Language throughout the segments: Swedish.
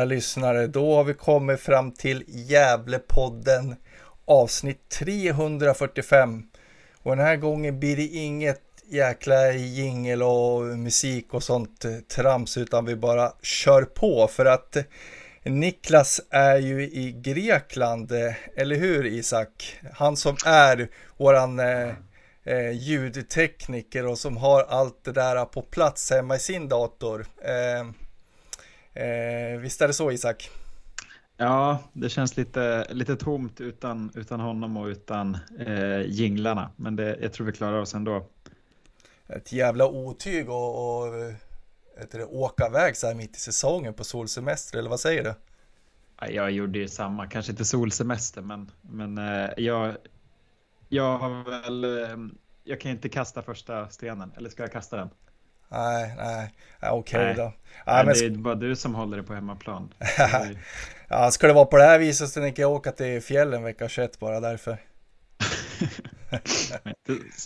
lyssnare, då har vi kommit fram till Gävlepodden avsnitt 345. Och den här gången blir det inget jäkla jingel och musik och sånt trams utan vi bara kör på för att Niklas är ju i Grekland, eller hur Isak? Han som är våran eh, eh, ljudtekniker och som har allt det där på plats hemma i sin dator. Eh, Eh, visst är det så Isak? Ja, det känns lite, lite tomt utan, utan honom och utan eh, jinglarna. Men det, jag tror vi klarar oss ändå. Ett jävla otyg och, och det, åka iväg så här mitt i säsongen på solsemester, eller vad säger du? Jag gjorde ju samma, kanske inte solsemester, men, men eh, jag, jag har väl, eh, jag kan inte kasta första stenen, eller ska jag kasta den? Nej, nej, okej okay då. Nej, men... Det är bara du som håller det på hemmaplan. ja, ska det vara på det här viset så tänker jag åka till fjällen vecka 21 bara därför.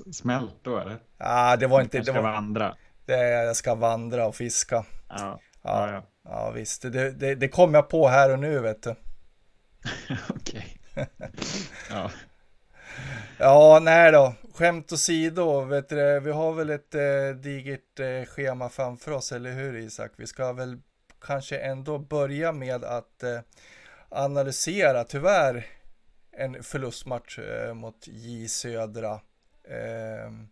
Smält då eller? Ja, det var inte... Du ska det var... vandra. Det, jag ska vandra och fiska. Ja, ja, ja. ja visst. Det, det, det kom jag på här och nu vet du. Okej. ja. Ja, nej då. Skämt åsido, vet du, vi har väl ett eh, digert eh, schema framför oss, eller hur Isak? Vi ska väl kanske ändå börja med att eh, analysera, tyvärr, en förlustmatch eh, mot J Södra. Ehm,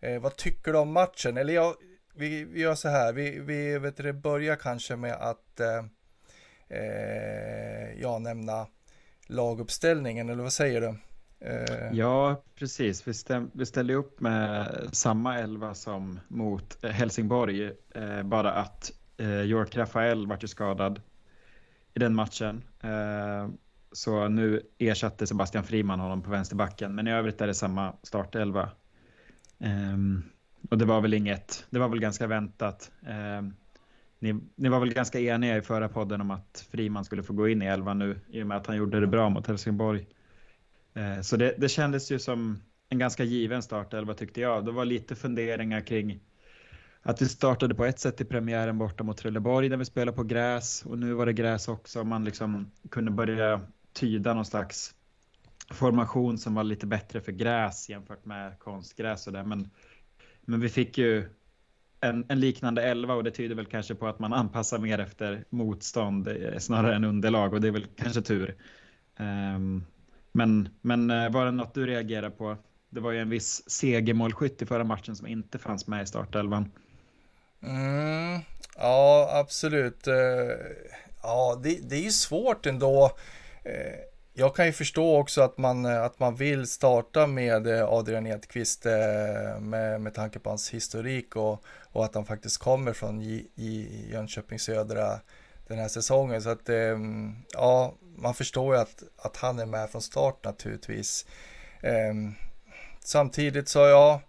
eh, vad tycker du om matchen? Eller ja, vi, vi gör så här, vi, vi vet du, börjar kanske med att eh, eh ja, nämna laguppställningen, eller vad säger du? Eh, ja, precis. Vi, stäm, vi ställde upp med samma elva som mot Helsingborg, eh, bara att eh, York Rafael vart ju skadad i den matchen. Eh, så nu ersatte Sebastian Friman honom på vänsterbacken, men i övrigt är det samma startelva. Ehm, och det var väl inget, det var väl ganska väntat. Ehm, ni, ni, var väl ganska eniga i förra podden om att Friman skulle få gå in i elva nu i och med att han gjorde det bra mot Helsingborg. Eh, så det, det kändes ju som en ganska given startelva tyckte jag. Det var lite funderingar kring att vi startade på ett sätt i premiären borta mot Trelleborg där vi spelade på gräs och nu var det gräs också. Man liksom kunde börja tyda någon slags formation som var lite bättre för gräs jämfört med konstgräs och det. Men, men vi fick ju en, en, liknande elva och det tyder väl kanske på att man anpassar mer efter motstånd eh, snarare än underlag och det är väl kanske tur. Um, men, men eh, var det något du reagerade på? Det var ju en viss segermålskytt i förra matchen som inte fanns med i startelvan. Mm, ja, absolut. Eh, ja, det, det är ju svårt ändå. Eh, jag kan ju förstå också att man, att man vill starta med Adrian Edqvist med, med tanke på hans historik och, och att han faktiskt kommer från J, J, Jönköping Södra den här säsongen. Så att ehm, ja, man förstår ju att, att han är med från start naturligtvis. Eh, samtidigt så ja,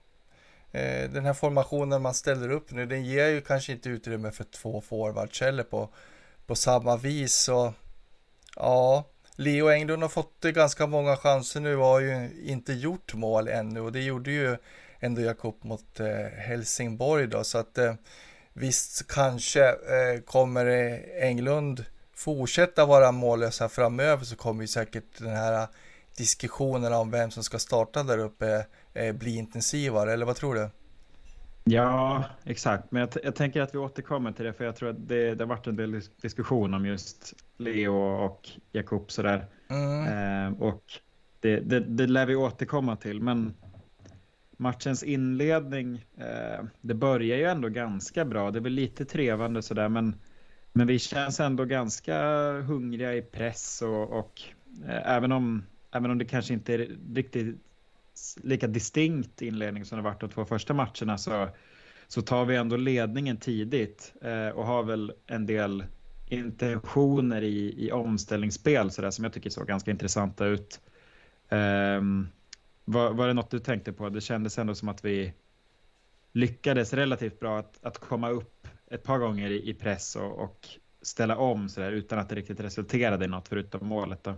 eh, den här formationen man ställer upp nu, den ger ju kanske inte utrymme för två forwards heller på, på samma vis. Så ja, Leo Englund har fått ganska många chanser nu och har ju inte gjort mål ännu och det gjorde ju ändå Jakob mot eh, Helsingborg då så att eh, visst kanske eh, kommer Englund fortsätta vara mållösa framöver så kommer ju säkert den här diskussionen om vem som ska starta där uppe eh, bli intensivare, eller vad tror du? Ja, exakt. Men jag, jag, tänker att vi återkommer till det, för jag tror att det, det har varit en del diskussion om just Leo och Jakob sådär. Mm. Eh, och det, det, det lär vi återkomma till, men matchens inledning, eh, det börjar ju ändå ganska bra. Det är väl lite trevande sådär, men men vi känns ändå ganska hungriga i press och, och eh, även, om, även om det kanske inte är riktigt lika distinkt inledning som det varit de två första matcherna så, så tar vi ändå ledningen tidigt eh, och har väl en del intentioner i, i omställningsspel så där, som jag tycker såg ganska intressanta ut. Eh, var, var det något du tänkte på? Det kändes ändå som att vi lyckades relativt bra att, att komma upp ett par gånger i, press och, och ställa om så där, utan att det riktigt resulterade i något förutom målet. Då.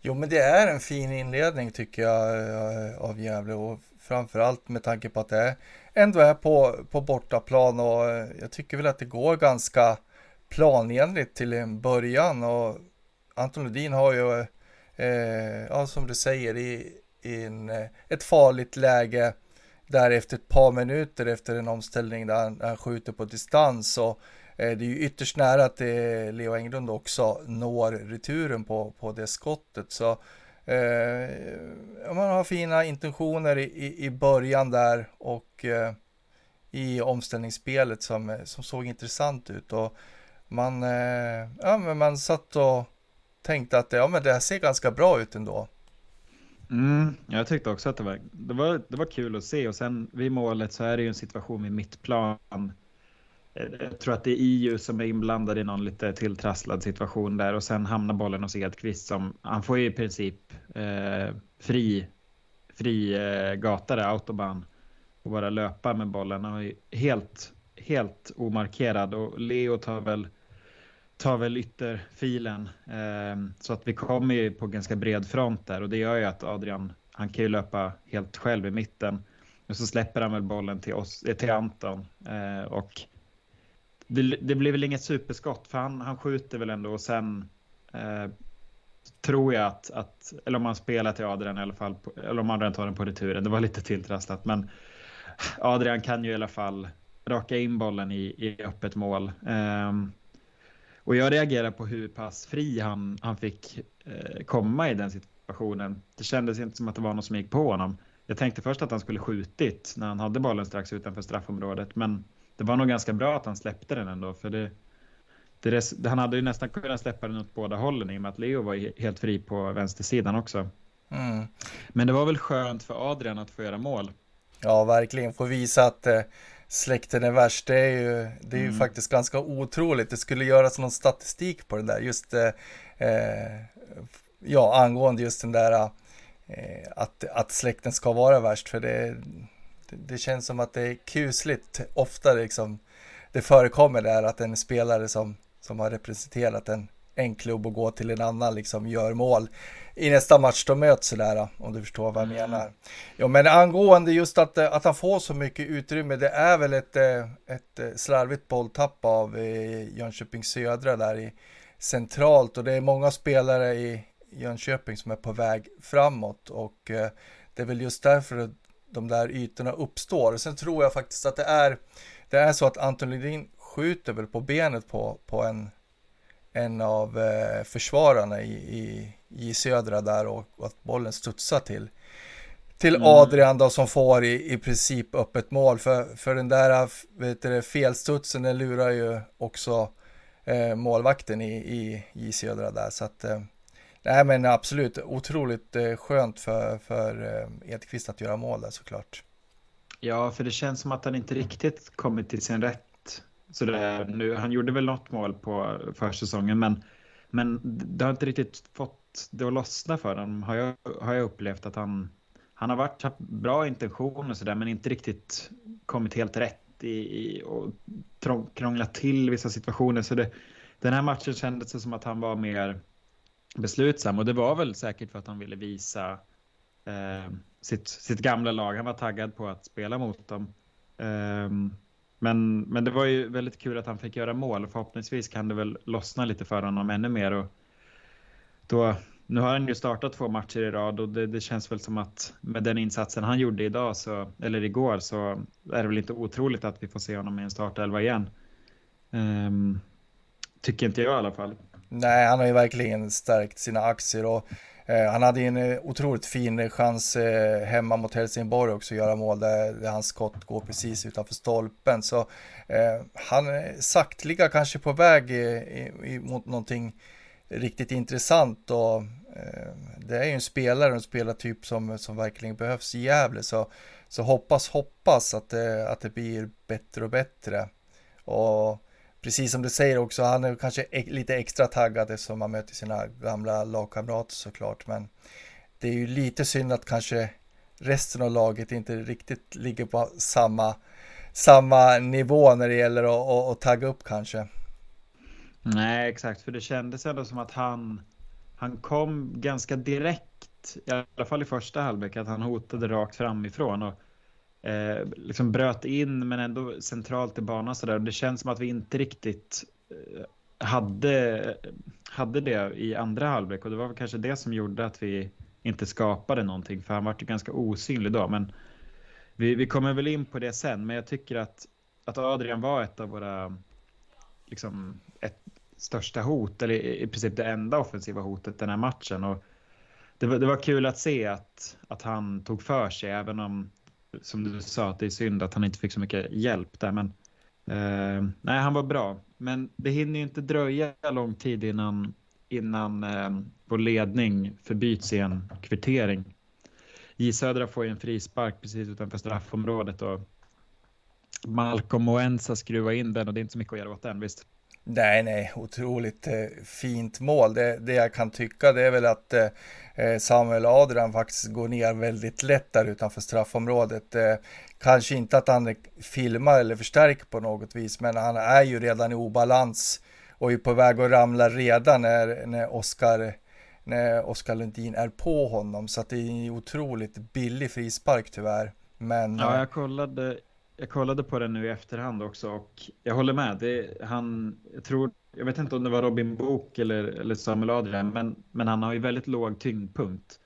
Jo, men det är en fin inledning tycker jag eh, av Gävle och framförallt med tanke på att det ändå är på, på bortaplan och eh, jag tycker väl att det går ganska planenligt till en början och Anton Lundin har ju, eh, ja som du säger, i, i en, eh, ett farligt läge där efter ett par minuter efter en omställning där han, han skjuter på distans och eh, det är ju ytterst nära att det, Leo Englund också når returen på, på det skottet. Så eh, man har fina intentioner i, i början där och eh, i omställningsspelet som, eh, som såg intressant ut. Och man, eh, ja, men man satt och tänkte att ja, men det här ser ganska bra ut ändå. Mm, jag tyckte också att det var, det, var, det var kul att se och sen vid målet så är det ju en situation vid mittplan. Eh, jag tror att det är EU som är inblandad i någon lite tilltrasslad situation där och sen hamnar bollen hos Edqvist som han får ju i princip eh, fri, fri eh, gata där, autobahn och bara löpa med bollen. Han är helt, helt omarkerad och Leo tar väl tar väl ytterfilen. Eh, så att vi kommer ju på ganska bred front där och det gör ju att Adrian, han kan ju löpa helt själv i mitten. Och så släpper han väl bollen till, oss, eh, till Anton. Eh, och det, det, blir väl inget superskott för han, han skjuter väl ändå och sen eh, tror jag att, att, eller om han spelar till Adrian i alla fall, eller om Adrian tar den på returen, det var lite tilltrasslat, men Adrian kan ju i alla fall raka in bollen i, i öppet mål. Um, och jag reagerar på hur pass fri han, han fick eh, komma i den situationen. Det kändes inte som att det var någon som gick på honom. Jag tänkte först att han skulle skjutit när han hade bollen strax utanför straffområdet, men det var nog ganska bra att han släppte den ändå, för det, det, han hade ju nästan kunnat släppa den åt båda hållen i och med att Leo var helt fri på vänstersidan också. Mm. Men det var väl skönt för Adrian att få göra mål. Ja, verkligen få visa att eh, släkten är värst. Det är ju, det är ju mm. faktiskt ganska otroligt. Det skulle göras någon statistik på det där. Just eh, eh ja, angående just den där eh, att, att släkten ska vara värst. För det, det, det, känns som att det är kusligt ofta liksom det förekommer där att en spelare som, som har representerat en, en klubb och går till en annan liksom gör mål i nästa match de möts sådär, om du förstår vad jag mm. menar. Ja, men angående just att, att han får så mycket utrymme, det är väl ett, eh, ett eh, slarvigt bolltapp av eh, Jönköping Södra där i centralt och det är många spelare i Jönköping som är på väg framåt och det är väl just därför de där ytorna uppstår. Sen tror jag faktiskt att det är, det är så att Anton Lundin skjuter väl på benet på, på en en av eh, försvararna i, i, i södra där och, och, att bollen studsar till till mm. Adrian då som får i, i princip öppet mål för, för den där vet du, felstudsen den lurar ju också eh, målvakten i, i, i södra där så att eh, nej men absolut otroligt eh, skönt för, för eh, Edqvist att göra mål där såklart. Ja, för det känns som att han inte riktigt kommit till sin rätt sådär nu. Han gjorde väl något mål på försäsongen, men, men det har inte riktigt fått det att lossna för honom. Har jag, har jag upplevt att han, han har varit, haft bra intentioner sådär, men inte riktigt kommit helt rätt i, i och krånglat till vissa situationer. Så det, den här matchen kändes det som att han var mer beslutsam och det var väl säkert för att han ville visa eh, sitt, sitt gamla lag. Han var taggad på att spela mot dem. Eh, men, men det var ju väldigt kul att han fick göra mål och förhoppningsvis kan det väl lossna lite för honom ännu mer. Och då, nu har han ju startat två matcher i rad och det, det, känns väl som att med den insatsen han gjorde idag, så, eller igår, så är det väl inte otroligt att vi får se honom i en startelva igen. Um, tycker inte jag i alla fall. Nej, han har ju verkligen stärkt sina aktier och Eh, han hade ju en eh, otroligt fin chans eh, hemma mot Helsingborg också att göra mål där, där hans skott går precis utanför stolpen. Så eh, han är saktliga kanske på väg eh, i, i, mot någonting riktigt intressant och eh, det är ju en spelare, en spelartyp som, som verkligen behövs i Gävle så, så hoppas, hoppas att det, att det blir bättre och bättre. Och precis som du säger också, han är kanske lite extra taggad eftersom han möter sina gamla lagkamrater såklart. Men det är ju lite synd att kanske resten av laget inte riktigt ligger på samma, samma nivå när det gäller att, att, att tagga upp kanske. Nej, exakt, för det kändes ändå som att han, han kom ganska direkt, i alla fall i första halvlek, att han hotade rakt framifrån. Och eh, liksom bröt in men ändå centralt i banan sådär. Det känns som att vi inte riktigt eh, hade, hade det i andra halvlek och det var väl kanske det som gjorde att vi inte skapade någonting för han var ju ganska osynlig då. Men vi, vi kommer väl in på det sen, men jag tycker att, att Adrian var ett av våra liksom, ett största hot, eller i princip det enda offensiva hotet den här matchen. Och det, var, det var kul att se att, att han tog för sig, även om, som du sa, att det är synd att han inte fick så mycket hjälp där. Men eh, nej, han var bra. Men det hinner ju inte dröja lång tid innan, innan eh, vår ledning förbyts i en kvittering. J Södra får ju en frispark precis utanför straffområdet och Malcolm Moensa skruvar in den och det är inte så mycket att göra åt den, visst? Nej, nej, otroligt eh, fint mål. Det, det jag kan tycka det är väl att eh, eh, Samuel Adrian faktiskt går ner väldigt lätt där utanför straffområdet. Eh, kanske inte att han filmar eller förstärker på något vis, men han är ju redan i obalans och är på väg att ramla redan när, när Oskar när Oskar Lundin är på honom. Så att det är en otroligt billig frispark tyvärr. Men, ja, jag kollade, jag kollade på den nu i efterhand också och jag håller med. Det, han, jag, tror, jag vet inte om det var Robin Book eller, eller Samuel Adrian, men, men han har ju väldigt låg tyngdpunkt.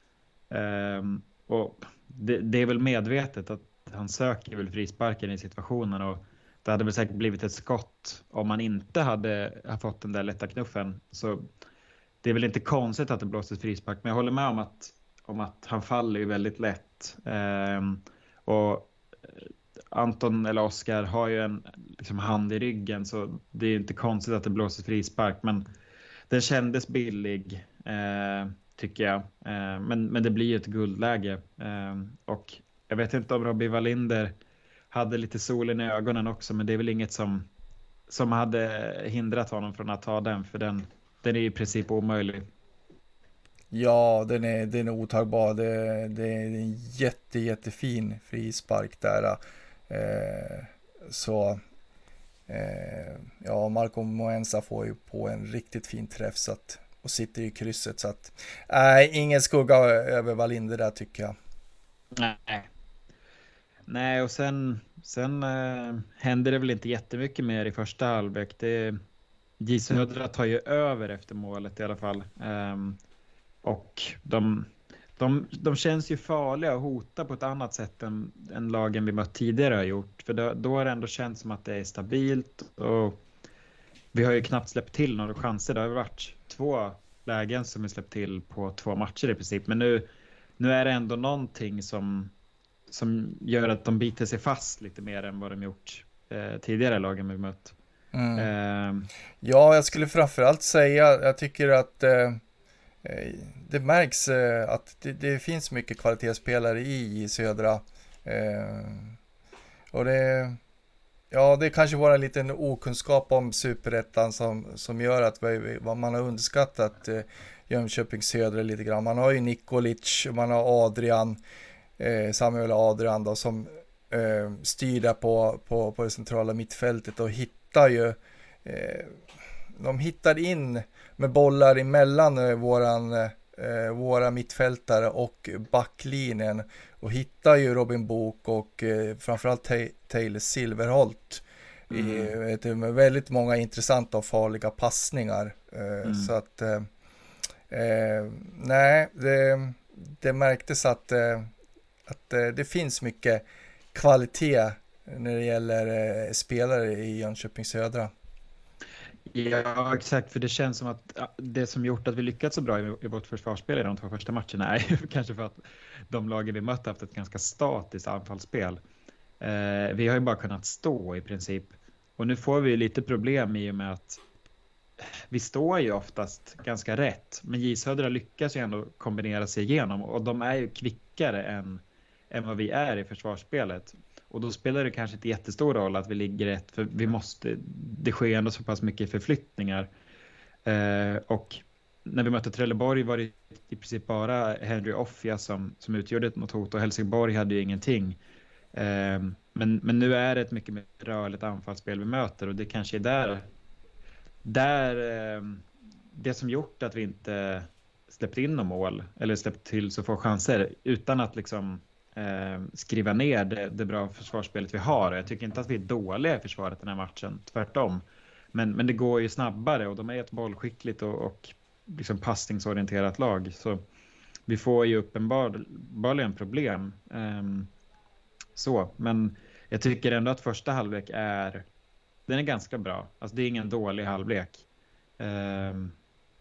Um, och det, det, är väl medvetet att han söker väl frisparken i situationen och det hade väl säkert blivit ett skott om man inte hade fått den där lätta knuffen. Så det är väl inte konstigt att det blåses frispark, men jag håller med om att, om att han faller ju väldigt lätt. Um, och Anton eller Oskar har ju en liksom, hand i ryggen så det är inte konstigt att det blåser frispark. Men den kändes billig eh, tycker jag. Eh, men, men det blir ju ett guldläge. Eh, och jag vet inte om Robbie Wallinder hade lite solen i ögonen också. Men det är väl inget som, som hade hindrat honom från att ta den. För den, den är i princip omöjlig. Ja, den är, den är otagbar. Det, det är en jätte, jättefin frispark där. Eh, så eh, ja, Marco Moensa får ju på en riktigt fin träff så att, och sitter i krysset så att nej, ingen skugga över Wallinder där tycker jag. Nej. Nej, och sen, sen eh, händer det väl inte jättemycket mer i första halvlek. Det, J Södra tar ju över efter målet i alla fall. Ehm, och de, de, de känns ju farliga och hota på ett annat sätt än, än lagen vi mött tidigare har gjort. För då, då har det ändå känts som att det är stabilt och vi har ju knappt släppt till några chanser. Det har varit två lägen som vi släppt till på två matcher i princip. Men nu, nu är det ändå någonting som, som gör att de biter sig fast lite mer än vad de gjort eh, tidigare lagen vi mött. Mm. Eh. Ja, jag skulle framförallt säga, jag tycker att Eh, Eh, det märks eh, att det, det, finns mycket kvalitetsspelare i, i södra. Eh, och det, ja, det kanske var en liten okunskap om superettan som, som gör att man har underskattat eh, Jönköping södra lite grann. Man har ju Nikolic, man har Adrian, eh, Samuel Adrian då, som styr där på, på, på det centrala mittfältet och hittar ju de hittar in med bollar emellan eh, våran, eh, våra mittfältare och backlinjen och hittar ju Robin Book och eh, framförallt Taylor Silverholt mm. i, med väldigt många intressanta och farliga passningar. Eh, mm. Så att eh, eh, nej, det, det märktes att, att det finns mycket kvalitet när det gäller spelare i Jönköping Södra. Ja, exakt. För det känns som att det som gjort att vi lyckats så bra i, vårt försvarsspel i de två första matcherna är kanske för att de lagen vi mött haft ett ganska statiskt anfallsspel. Eh, vi har ju bara kunnat stå i princip. Och nu får vi lite problem i och med att vi står ju oftast ganska rätt. Men J Södra lyckas ju ändå kombinera sig igenom och de är ju kvickare än, än vad vi är i försvarsspelet. Och då spelar det kanske inte jättestor roll att vi ligger rätt, för vi måste, det sker ändå så pass mycket förflyttningar. Eh, och när vi mötte Trelleborg var det i princip bara Henry Offia som, som utgjorde något hot och Helsingborg hade ju ingenting. Eh, men, men nu är det ett mycket mer rörligt anfallsspel vi möter och det kanske är där, där eh, det som gjort att vi inte släppt in några mål eller släppt till så få chanser utan att liksom eh, skriva ner det, det, bra försvarsspelet vi har. Jag tycker inte att vi är dåliga i försvaret den här matchen, tvärtom. Men, men det går ju snabbare och de är ett bollskickligt och, och liksom passningsorienterat lag. Så vi får ju uppenbarligen problem. Eh, så, men jag tycker ändå att första halvlek är, den är ganska bra. Alltså det är ingen dålig halvlek. Eh,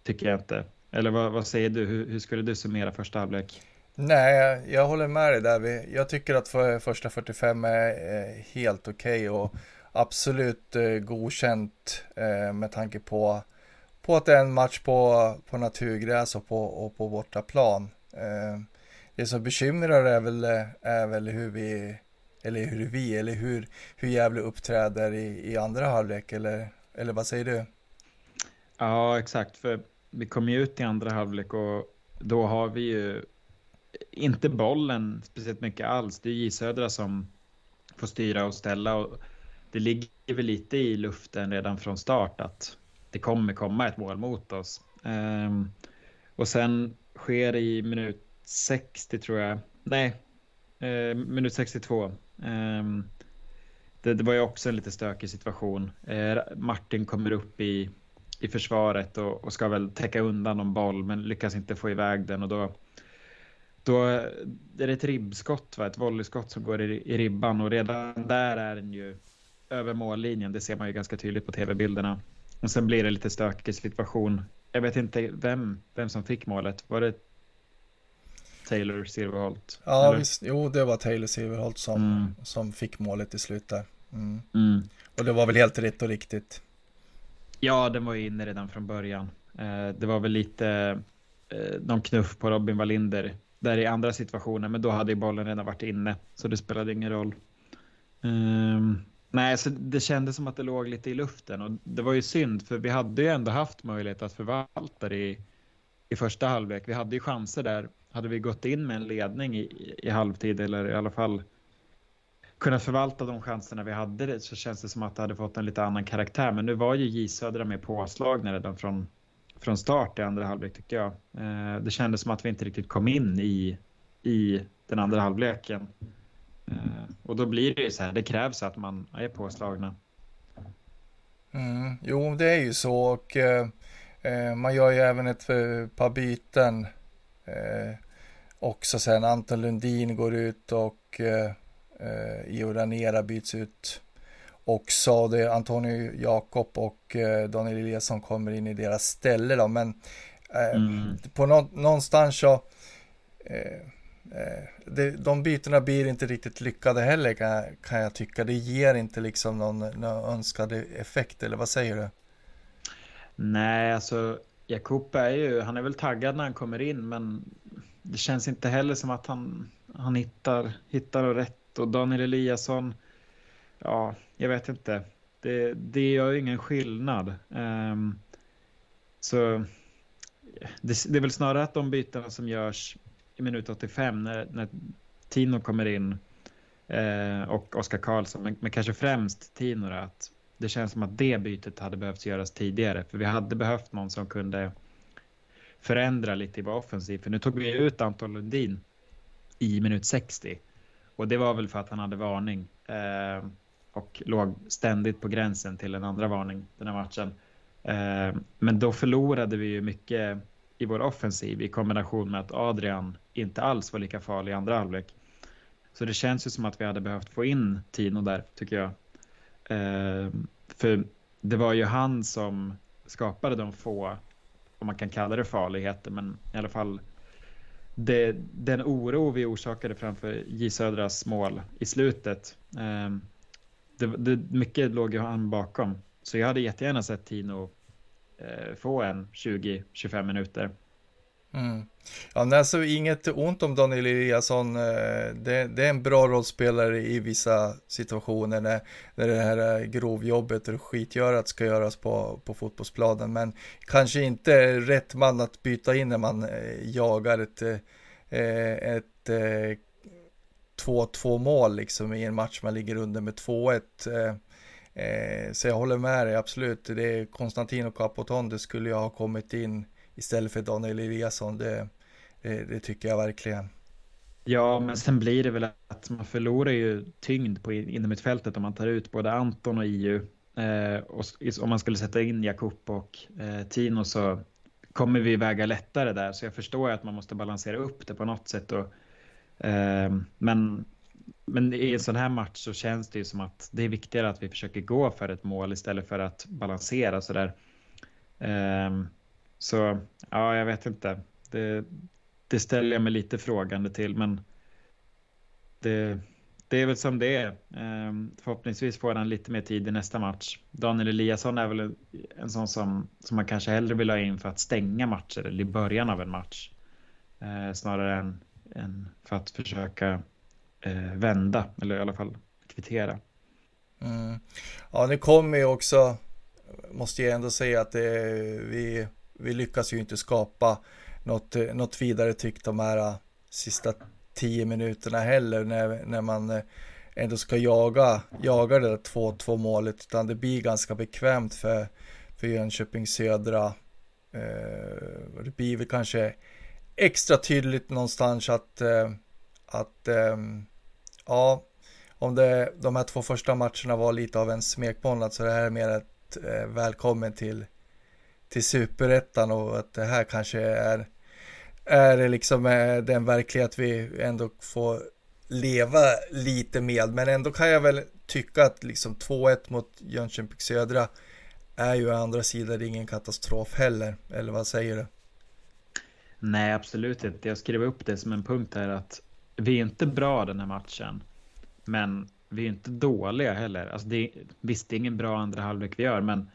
tycker jag inte. Eller vad, vad säger du? Hur, hur, skulle du summera första halvlek? Nej, jag håller med dig där. Jag tycker att för första 45 är helt okej okay och absolut eh, godkänt eh, med tanke på, på att det är en match på, på naturgräs och på, och på bortaplan. Eh, det som bekymrar är väl, är väl hur vi, eller hur vi, eller hur, hur Gävle uppträder i, i andra halvlek, eller, eller vad säger du? Ja, exakt, för vi kom ju ut i andra halvlek och då har vi ju inte bollen speciellt mycket alls. Det är J Södra som får styra och ställa och det ligger väl lite i luften redan från start att det kommer komma ett mål mot oss. Um, och sen sker i minut 60 tror jag. Nej, uh, minut 62. Um, ehm, det, det, var ju också en lite stökig situation. Uh, Martin kommer upp i, i försvaret och, och, ska väl täcka undan någon boll men lyckas inte få iväg den och då då är det ett ribbskott, va? ett volleyskott som går i, i ribban och redan där är den ju över mållinjen. Det ser man ju ganska tydligt på tv-bilderna. Och sen blir det lite stökig situation. Jag vet inte vem, vem som fick målet. Var det Taylor Silverholt? Ja, visst, jo, det var Taylor Silverholt som, mm. som fick målet i slutet. Mm. Mm. Och det var väl helt rätt och riktigt. Ja, den var ju inne redan från början. Eh, det var väl lite eh, någon knuff på Robin Wallinder där i andra situationer, men då hade ju bollen redan varit inne, så det spelade ingen roll. Um, nej, så det kändes som att det låg lite i luften och det var ju synd, för vi hade ju ändå haft möjlighet att förvalta det i, i första halvlek. Vi hade ju chanser där. Hade vi gått in med en ledning i, i halvtid eller i alla fall kunnat förvalta de chanserna vi hade så känns det som att det hade fått en lite annan karaktär. Men nu var ju J Södra med påslagna redan från från start i andra halvlek tycker jag. Eh, det kändes som att vi inte riktigt kom in i, i den andra halvleken. Eh, och då blir det ju så här, det krävs att man är påslagna. Mm, jo, det är ju så och eh, eh man gör ju även ett eh, par byten. Eh, också sen Anton Lundin går ut och eh, eh Ioranera byts ut också. Det är Antonio Jakob och eh, Daniel Eliasson kommer in i deras ställe då. Men eh, mm. på nå någonstans så eh, det, de bytena blir inte riktigt lyckade heller kan jag, kan jag tycka. Det ger inte liksom någon, någon önskad effekt eller vad säger du? Nej, alltså Jakob är ju, han är väl taggad när han kommer in men det känns inte heller som att han, han hittar, hittar rätt och Daniel Eliasson ja, jag vet inte. Det, det gör ingen skillnad. Um, så det, det, är väl snarare att de bytena som görs i minut 85 när, när Tino kommer in eh, och Oskar Karlsson, men, men, kanske främst Tino, att det känns som att det bytet hade behövt göras tidigare, för vi hade behövt någon som kunde förändra lite i vår offensiv, för nu tog vi ut Anton Lundin i minut 60 och det var väl för att han hade varning. Eh, och låg ständigt på gränsen till en andra varning den här matchen. Eh, men då förlorade vi ju mycket i vår offensiv i kombination med att Adrian inte alls var lika farlig i andra halvlek. Så det känns ju som att vi hade behövt få in Tino där, tycker jag. Eh, för det var ju han som skapade de få, om man kan kalla det farligheter, men i alla fall det, den oro vi orsakade framför J Södras mål i slutet. Eh, det, det, mycket låg ju han bakom. Så jag hade jättegärna sett Tino eh, få en 20-25 minuter. Mm. Ja, alltså inget ont om Daniel Eliasson. Eh, det, det, är en bra rollspelare i vissa situationer när, när det här eh, grovjobbet och skitgörat ska göras på, på fotbollsplanen. Men kanske inte rätt man att byta in när man eh, jagar ett, ett, ett 2-2 mål liksom i en match man ligger under med 2-1. Eh, eh, så jag håller med dig, absolut. Det är Konstantino Capoton, det skulle jag ha kommit in istället för Daniel Eliasson. Det, det, det, tycker jag verkligen. Ja, men sen blir det väl att man förlorar ju tyngd på innermittfältet om man tar ut både Anton och IU. Eh, och om man skulle sätta in Jakob och eh, Tino så kommer vi väga lättare där. Så jag förstår att man måste balansera upp det på något sätt. Och, eh, Ehm, men, men i en sån här match så känns det ju som att det är viktigare att vi försöker gå för ett mål istället för att balansera sådär. Eh, så ja, jag vet inte. Det, det ställer jag mig lite frågande till, men det, det är väl som det är. Ehm, förhoppningsvis får han lite mer tid i nästa match. Daniel Eliasson är väl en sån som, som man kanske hellre vill ha in för att stänga matcher eller i början av en match. Eh, snarare än, en, för att försöka eh, vända eller i alla fall kvittera. Mm. Ja, nu kommer ju också, måste jag ändå säga att det, vi, vi lyckas ju inte skapa något, något vidare tryck de här äh, sista tio minuterna heller när, när man äh, ändå ska jaga, jaga det där 2-2 målet utan det blir ganska bekvämt för, för Jönköping Södra. Eh, det blir väl kanske extra tydligt någonstans att, eh, att eh, ja, om det, de här två första matcherna var lite av en smekmånad så det här är mer ett eh, välkommen till, till superettan och att det här kanske är är liksom eh, den verklighet vi ändå får leva lite med. Men ändå kan jag väl tycka att liksom 2-1 mot Jönköping Södra är ju å andra sidan ingen katastrof heller. Eller vad säger du? Nej, absolut inte. Jag skrev upp det som en punkt här att vi är inte bra den här matchen. Men vi är inte dåliga heller. Alltså det, visst, det är ingen bra andra halvlek vi gör, men,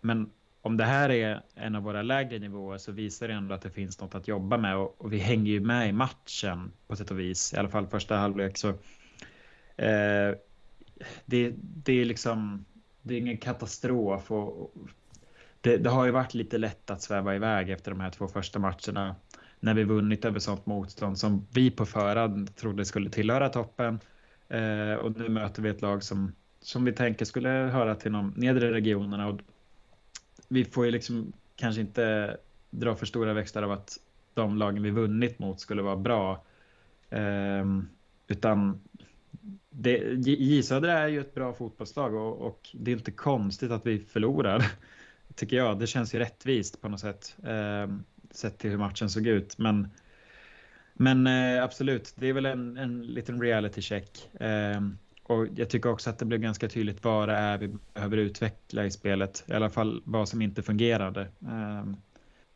men om det här är en av våra lägre nivåer så visar det ändå att det finns något att jobba med och, och vi hänger ju med i matchen på sätt och vis, i alla fall första halvlek. Så, eh, det, det är liksom, det är ingen katastrof och, det, det, har ju varit lite lätt att sväva iväg efter de här två första matcherna när vi vunnit över sånt motstånd som vi på förhand trodde skulle tillhöra toppen. Eh, och nu möter vi ett lag som, som vi tänker skulle höra till de nedre regionerna och vi får ju liksom kanske inte dra för stora växlar av att de lagen vi vunnit mot skulle vara bra. Eh, utan J Södra är ju ett bra fotbollslag och, och, det är inte konstigt att vi förlorar. Tycker jag. Det känns ju rättvist på något sätt. Eh, sett till hur matchen såg ut. Men, men eh, absolut, det är väl en, en liten reality check. Eh, och jag tycker också att det blev ganska tydligt vad det är vi behöver utveckla i spelet. I alla fall vad som inte fungerade. Ehm,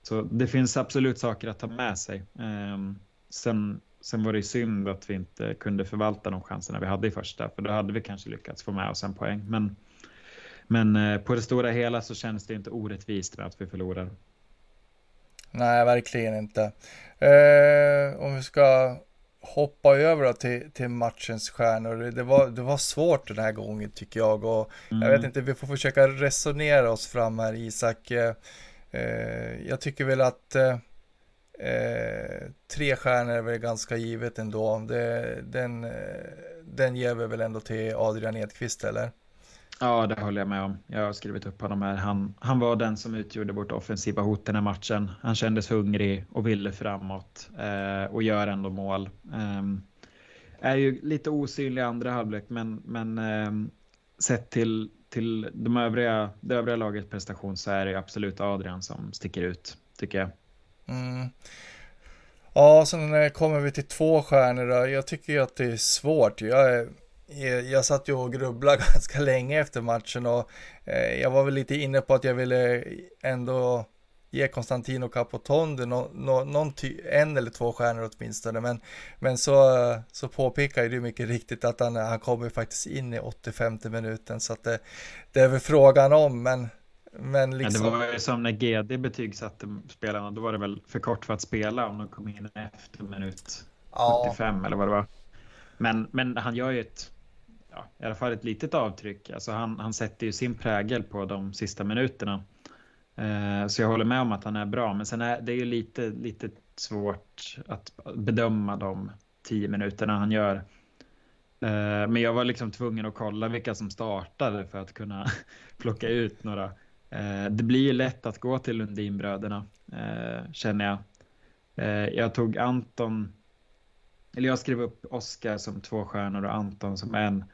så det finns absolut saker att ta med sig. Ehm, sen, sen var det synd att vi inte kunde förvalta de chanserna vi hade i första. För då hade vi kanske lyckats få med oss en poäng. Men, men uh, på det stora hela så känns det inte orättvist med att vi förlorar. Nej, verkligen inte. Uh, om vi ska hoppa över till, till matchens stjärnor. Det var, det var svårt den här gången tycker jag och mm. jag vet inte, vi får försöka resonera oss fram här Isak. Eh, eh jag tycker väl att eh, eh, tre stjärnor är väl ganska givet ändå. Det, den, eh, den ger vi väl ändå till Adrian Edqvist eller? Ja, det håller jag med om. Jag har skrivit upp honom här. Han, han var den som utgjorde vårt offensiva hot den här matchen. Han kändes hungrig och ville framåt eh, och gör ändå mål. Eh, är ju lite osynlig i andra halvlek, men, men eh, sett till, till de övriga, det övriga lagets prestation så är det absolut Adrian som sticker ut, tycker jag. Mm. Ja, sen kommer vi till två stjärnor då. Jag tycker ju att det är svårt. Jag är jag satt ju och grubblade ganska länge efter matchen och eh, jag var väl lite inne på att jag ville ändå ge Konstantino Capotonde no, no, någon ty, en eller två stjärnor åtminstone. Men, men så, så påpekar du mycket riktigt att han, han kommer faktiskt in i 85 minuten så att det, det är väl frågan om. Men, men liksom... det var ju som när GD betygsatte spelarna. Då var det väl för kort för att spela om de kom in efter minut ja. 75 eller vad det var. Men, men han gör ju ett ja, i alla fall ett litet avtryck. Alltså han, han sätter ju sin prägel på de sista minuterna. Eh, så jag håller med om att han är bra, men sen är det ju lite, lite svårt att bedöma de tio minuterna han gör. Eh, men jag var liksom tvungen att kolla vilka som startade för att kunna plocka ut några. Eh, det blir ju lätt att gå till Lundinbröderna, eh, känner jag. Eh, jag tog Anton, eller jag skrev upp Oskar som två stjärnor och Anton som en.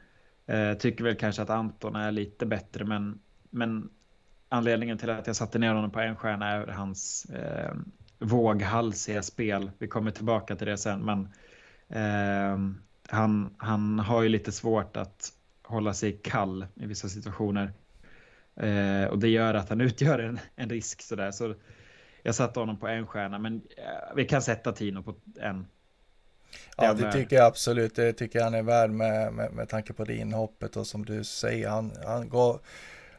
Eh, tycker väl kanske att Anton är lite bättre, men, men anledningen till att jag satte ner honom på en stjärna är hans eh, våghalsiga spel. Vi kommer tillbaka till det sen, men eh, han, han har ju lite svårt att hålla sig kall i vissa situationer. Eh, och det gör att han utgör en, en risk sådär. Så jag satte honom på en stjärna, men eh, vi kan sätta Tino på en. Ja, det tycker jag absolut. Det tycker jag han är värd med, med, med tanke på det inhoppet och som du säger, han, han går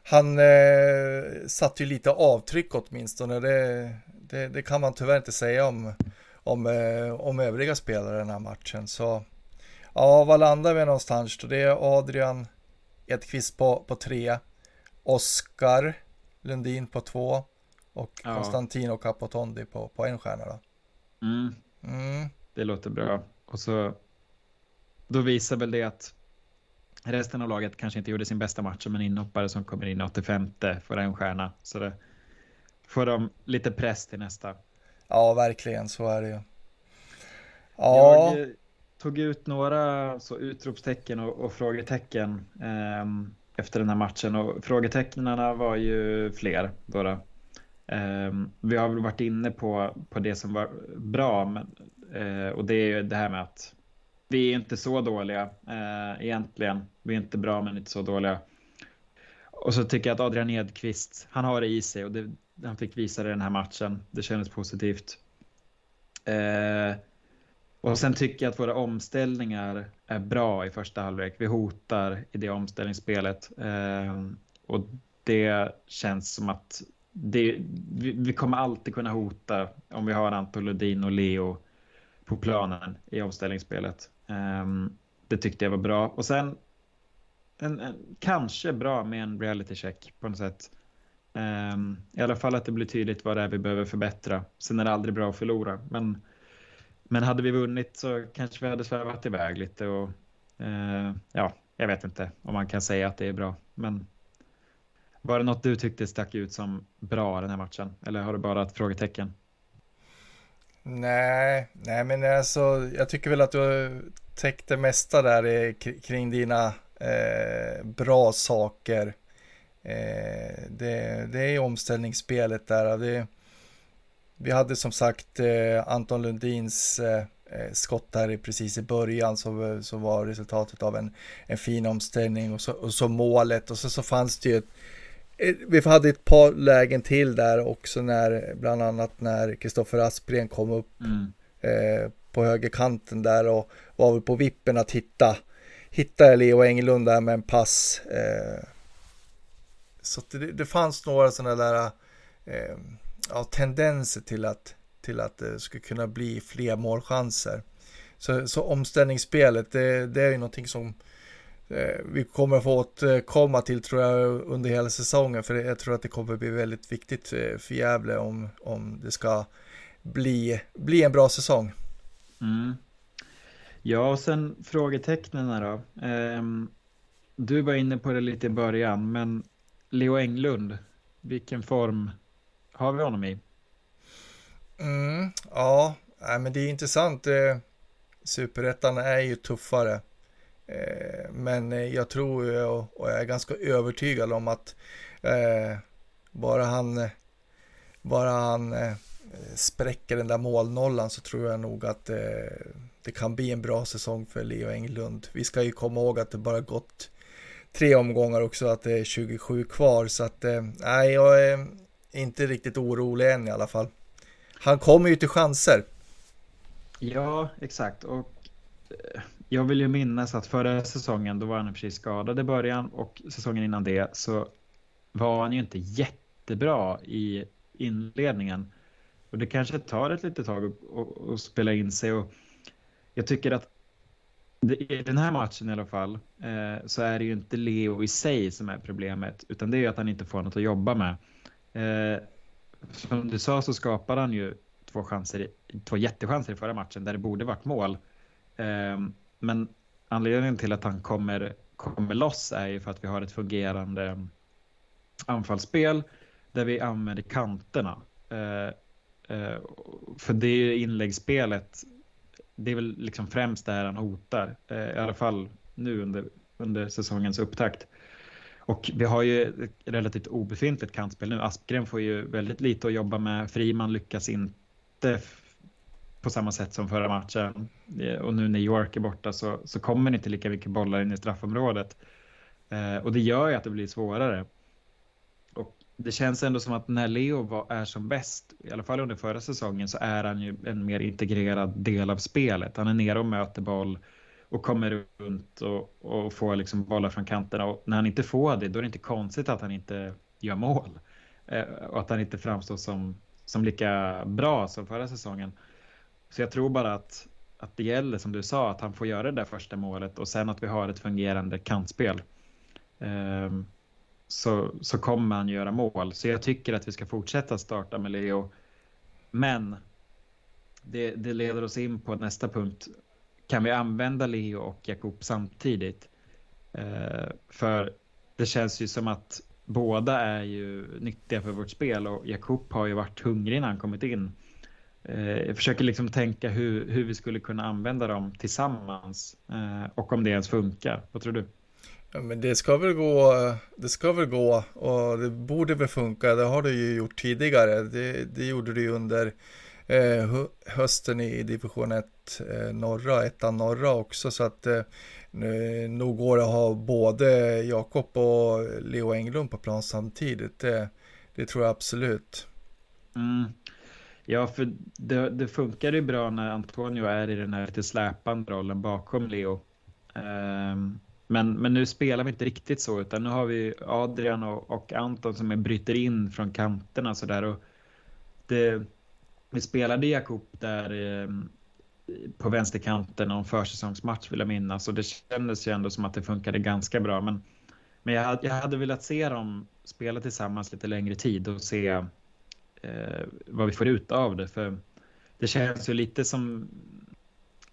han eh, satte ju lite avtryck åtminstone. Det, det, det, kan man tyvärr inte säga om, om, eh, om övriga spelare den här matchen. Så ja, vad landar vi någonstans då? Det är Adrian Edqvist på, på tre, Oskar Lundin på två och ja. Konstantino Capotondi på, på en stjärna då. Mm. Mm. Det låter bra. Och så då visar väl det att resten av laget kanske inte gjorde sin bästa match som en inhoppare som kommer in 85 för en stjärna. Så det får de lite press till nästa. Ja, verkligen så är det ju. Ja. Jag tog ut några så utropstecken och, och frågetecken eh, efter den här matchen och frågetecknen var ju fler. Då, Eh, vi har väl varit inne på, på det som var bra men, eh, och det är ju det här med att vi är inte så dåliga eh, egentligen. Vi är inte bra men inte så dåliga. Och så tycker jag att Adrian Edqvist, han har det i sig och det, han fick visa det i den här matchen. Det kändes positivt. Eh, och sen tycker jag att våra omställningar är bra i första halvlek. Vi hotar i det omställningsspelet. Eh, och det känns som att det, vi, vi, kommer alltid kunna hota om vi har Anton Lundin och Leo på planen i omställningsspelet. Um, det tyckte jag var bra. Och sen en, en, kanske bra med en reality check på något sätt. Um, I alla fall att det blir tydligt vad det är vi behöver förbättra. Sen är det aldrig bra att förlora. Men, men hade vi vunnit så kanske vi hade svävat iväg lite. Och, uh, ja, jag vet inte om man kan säga att det är bra. Men var det något du tyckte stack ut som bra den här matchen? Eller har du bara ett frågetecken? Nej, nej men alltså jag tycker väl att du täckt det mesta där kring dina eh, bra saker. Eh, det, det är omställningsspelet där. Det, vi hade som sagt eh, Anton Lundins eh, eh skott där precis i början som, som var resultatet av en, en fin omställning och så, och så målet och så, så fanns det ju ett vi hade ett par lägen till där också när bland annat när Kristoffer Aspgren kom upp mm. eh, på högerkanten där och var väl på vippen att hitta hitta Leo Englund där med en pass. Eh, så det, det, fanns några sådana där eh, ja, tendenser till att till att det skulle kunna bli fler målchanser. Så, så omställningsspelet, det, det är ju någonting som Eh, vi kommer få återkomma till tror jag under hela säsongen för jag tror att det kommer bli väldigt viktigt eh, för Gävle om, om det ska bli, bli en bra säsong. Mm. Ja, och sen frågetecknen då. Um, du var inne på det lite i början, men Leo Englund, vilken form har vi honom i? Mm, ja, men det är intressant. Eh, superettan är ju tuffare. Eh, men eh, jag tror eh, och jag är ganska övertygad om att bara han, bara han spräcker den där målnollan så tror jag nog att det kan bli en bra säsong för Leo Englund. Vi ska ju komma ihåg att det bara gått tre omgångar också, att det är 27 kvar. Så att nej, jag är inte riktigt orolig än i alla fall. Han kommer ju till chanser. Ja, exakt. Och jag vill ju minnas att förra säsongen, då var han precis skadad i början och säsongen innan det så var han ju inte jättebra i inledningen. Och det kanske tar ett litet tag att spela in sig. Och jag tycker att i den här matchen i alla fall eh, så är det ju inte Leo i sig som är problemet utan det är ju att han inte får något att jobba med. Eh, som du sa så skapade han ju två, chanser, två jättechanser i förra matchen där det borde varit mål. Eh, men anledningen till att han kommer, kommer loss är ju för att vi har ett fungerande anfallsspel där vi använder kanterna. Eh, eh, för det är inläggsspelet, det är väl liksom främst där han hotar, eh, i alla fall nu under, under säsongens upptakt. Och vi har ju ett relativt obefintligt kantspel nu. Aspgren får ju väldigt lite att jobba med. Friman lyckas inte på samma sätt som förra matchen. Och nu när York är borta så, så kommer det inte lika mycket bollar in i straffområdet. Eh, och det gör ju att det blir svårare. Och det känns ändå som att när Leo var, är som bäst, i alla fall under förra säsongen, så är han ju en mer integrerad del av spelet. Han är nere och möter boll och kommer runt och, och får liksom bollar från kanterna. Och när han inte får det, då är det inte konstigt att han inte gör mål. Eh, och att han inte framstår som, som lika bra som förra säsongen. Så jag tror bara att, att det gäller, som du sa, att han får göra det där första målet och sen att vi har ett fungerande kantspel. Eh, så, så kommer han göra mål. Så jag tycker att vi ska fortsätta starta med Leo. Men det, det leder oss in på nästa punkt kan vi använda Leo och Jakob samtidigt? Eh, för det känns ju som att båda är ju nyttiga för vårt spel och Jakob har ju varit hungrig när han kommit in. Eh, jag försöker liksom tänka hur, hur vi skulle kunna använda dem tillsammans eh, och om det ens funkar. Vad tror du? Ja, men det ska väl gå, det ska väl gå och det borde väl funka. Det har du ju gjort tidigare. Det, det gjorde du ju under eh, hösten i division 1 eh, norra, ettan norra också så att eh, nog går det att ha både Jakob och Leo Englund på plan samtidigt. Det, det tror jag absolut. Mm. Ja, för det, det funkar ju bra när Antonio är i den här lite släpande rollen bakom Leo. Um, men, men nu spelar vi inte riktigt så, utan nu har vi Adrian och, och Anton som är bryter in från kanterna så där och det, vi spelade Jakob där eh, på vänsterkanten någon försäsongsmatch vill jag minnas och det kändes ju ändå som att det funkade ganska bra. Men, men jag, jag hade velat se dem spela tillsammans lite längre tid och se eh, vad vi får ut av det. För det känns ju lite som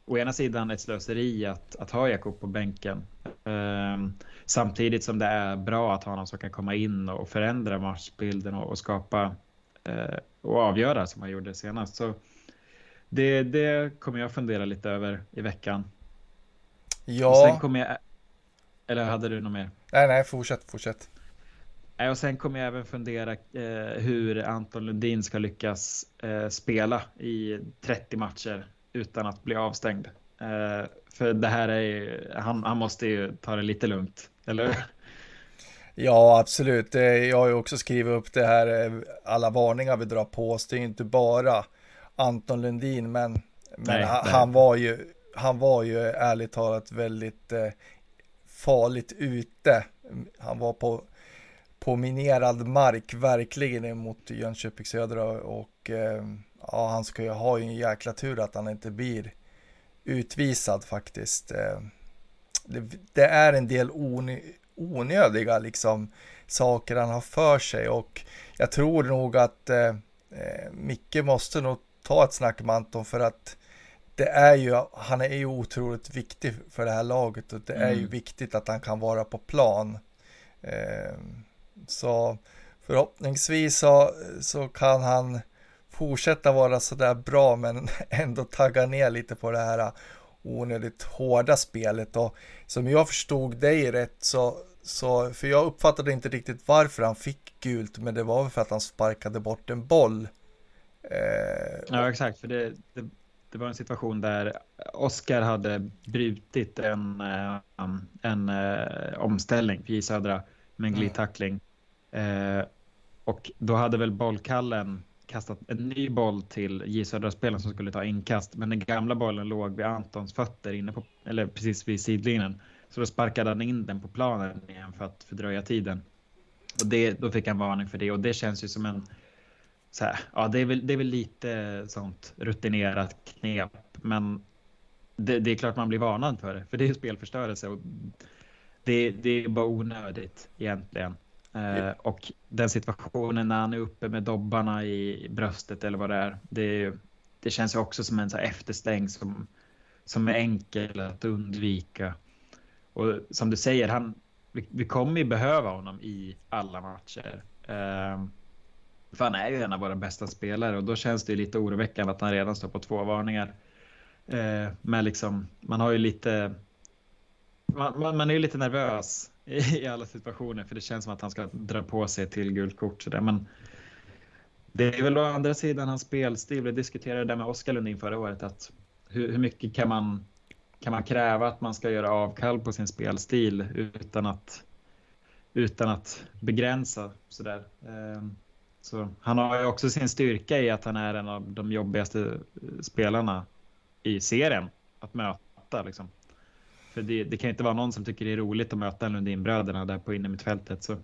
å ena sidan ett slöseri att, att ha Jakob på bänken. Eh, samtidigt som det är bra att ha någon som kan komma in och förändra matchbilden och, och skapa eh, och avgöra som han gjorde senast. Så det, det kommer jag fundera lite över i veckan. Ja. Och sen kommer jag... Eller hade du något mer? Nej, nej, fortsätt, fortsätt. Och sen kommer jag även fundera eh, hur Anton Lundin ska lyckas eh, spela i 30 matcher utan att bli avstängd. Eh, för det här är han, han måste ju ta det lite lugnt, eller Ja, absolut. Jag har ju också skrivit upp det här, eh, alla varningar vi drar på oss. Det är ju inte bara Anton Lundin, men, men nej, han, nej. han, var ju, han var ju ärligt talat väldigt eh, farligt ute. Han var på, på minerad mark, verkligen mot Jönköping Södra och eh, ja, han ska ju ha en jäkla tur att han inte blir utvisad faktiskt. Eh, det, det, är en del on, onödiga liksom saker han har för sig och jag tror nog att eh, eh, Micke måste nog ta ett snack med Anton för att det är ju, han är ju otroligt viktig för det här laget och det mm. är ju mm. viktigt att han kan vara på plan. Eh, så förhoppningsvis så, så kan han fortsätta vara sådär bra men ändå tagga ner lite på det här onödigt hårda spelet och som jag förstod dig rätt så, så för jag uppfattade inte riktigt varför han fick gult men det var väl för att han sparkade bort en boll. Eh, ja exakt, för det, det, det, var en situation där Oskar hade brutit en, eh, en, en uh, omställning för Södra med en mm. glidtackling. Uh, och då hade väl bollkallen kastat en ny boll till J Södra-spelaren som skulle ta inkast. Men den gamla bollen låg vid Antons fötter inne på, eller precis vid sidlinjen. Så då sparkade han in den på planen igen för att fördröja tiden. Och det, då fick han varning för det och det känns ju som en så här, ja, det är, väl, det är väl lite sånt rutinerat knep, men det, det, är klart man blir varnad för det, för det är spelförstörelse och det, det är bara onödigt egentligen. Eh, och den situationen när han är uppe med dobbarna i bröstet eller vad det är, det, det känns ju också som en så efterstäng som, som är enkel att undvika. Och som du säger, han, vi, vi kommer ju behöva honom i alla matcher. Eh, för han är ju en av våra bästa spelare och då känns det lite oroväckande att han redan står på två varningar. Eh, men liksom, man har ju lite man, man, man är ju lite nervös i, i, alla situationer för det känns som att han ska dra på sig till gult kort. Så där. Men det är väl å andra sidan hans spelstil. Vi diskuterade det med Oskar Lundin förra året. Att hur, hur mycket kan man, kan man kräva att man ska göra avkall på sin spelstil utan att, utan att begränsa sådär. Ehm, så han har ju också sin styrka i att han är en av de jobbigaste spelarna i serien att möta. Liksom. För det, det kan inte vara någon som tycker det är roligt att möta Lundinbröderna där på innermittfältet. Så äh,